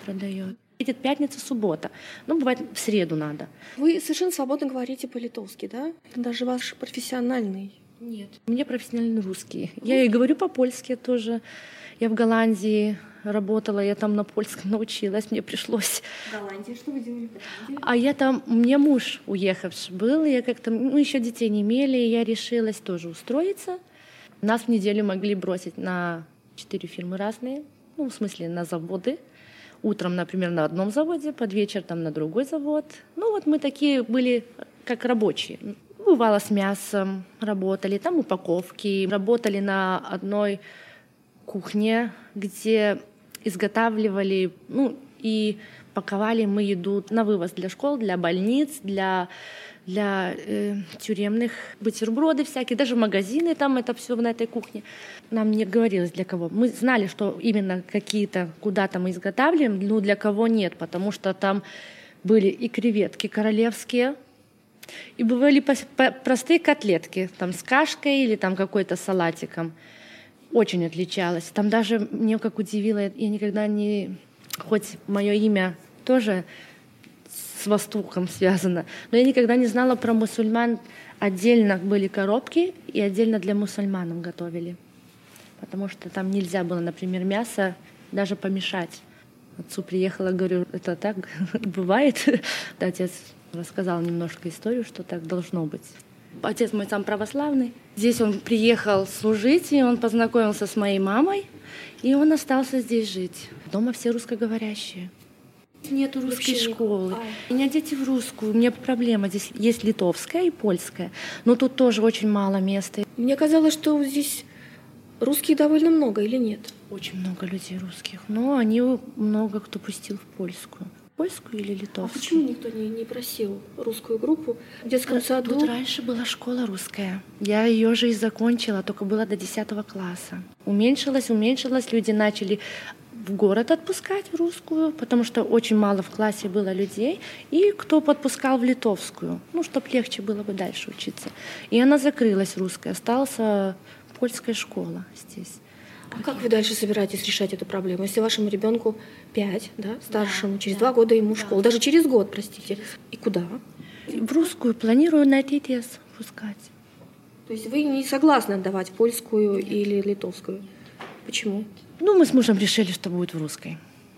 продает. Едет пятница, суббота. Ну, бывает, в среду надо. Вы совершенно свободно говорите по-литовски, да? Даже ваш профессиональный. Нет. У меня профессиональный русский. Я и говорю по-польски тоже. Я в Голландии работала, я там на польском научилась, мне пришлось. В Голландии что вы делали? А я там, у меня муж уехавший был, я как-то, мы еще детей не имели, и я решилась тоже устроиться. Нас в неделю могли бросить на четыре фирмы разные, ну, в смысле, на заводы. Утром, например, на одном заводе, под вечер там на другой завод. Ну, вот мы такие были как рабочие. Бывало с мясом работали, там упаковки, работали на одной кухне, где изготавливали, ну, и паковали мы еду на вывоз для школ, для больниц, для для э, тюремных бутерброды всякие, даже магазины там это все на этой кухне. Нам не говорилось для кого. Мы знали, что именно какие-то куда-то мы изготавливаем, но для кого нет, потому что там были и креветки королевские, и бывали простые котлетки, там с кашкой или там какой-то салатиком. Очень отличалось. Там даже мне как удивило, я никогда не... Хоть мое имя тоже с Востоком связано, но я никогда не знала про мусульман. Отдельно были коробки, и отдельно для мусульман готовили. Потому что там нельзя было, например, мясо даже помешать. Отцу приехала, говорю, это так бывает. Отец рассказал немножко историю, что так должно быть. Отец мой сам православный. Здесь он приехал служить, и он познакомился с моей мамой, и он остался здесь жить. Дома все русскоговорящие. Нету русской Вообще школы. А. У меня дети в русскую. У меня проблема. Здесь есть литовская и польская. Но тут тоже очень мало места. Мне казалось, что здесь русских довольно много или нет? Очень много людей русских. Но они много кто пустил в польскую польскую или литовскую. А почему никто не, не просил русскую группу в детском саду? Тут раньше была школа русская. Я ее же и закончила, только была до 10 класса. Уменьшилась, уменьшилась, люди начали в город отпускать в русскую, потому что очень мало в классе было людей, и кто подпускал в литовскую, ну, чтобы легче было бы дальше учиться. И она закрылась, русская, осталась польская школа здесь. А как вы дальше собираетесь решать эту проблему? Если вашему ребенку 5, да, старшему, через два года ему в школу, даже через год, простите, и куда? В русскую планирую на ТТС пускать. То есть вы не согласны отдавать польскую или литовскую? Почему? Ну, мы с мужем решили, что будет в русской.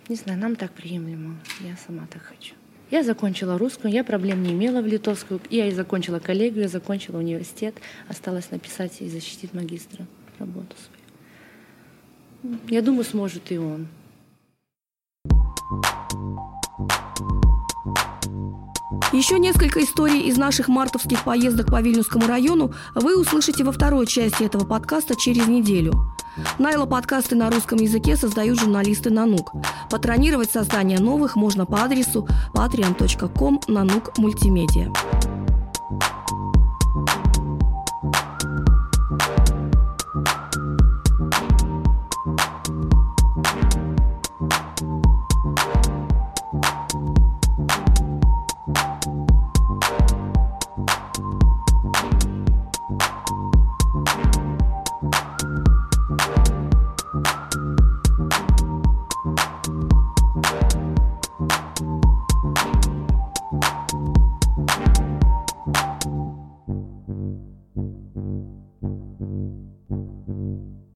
Не знаю, нам так приемлемо. Я сама так хочу. Я закончила русскую, я проблем не имела в литовскую. Я и закончила коллегию, я закончила университет. Осталось написать и защитить магистра работу свою. Я думаю, сможет и он. Еще несколько историй из наших мартовских поездок по Вильнюсскому району вы услышите во второй части этого подкаста через неделю. Найла подкасты на русском языке создают журналисты «Нанук». Патронировать создание новых можно по адресу patreon.com «Нанук Мультимедиа».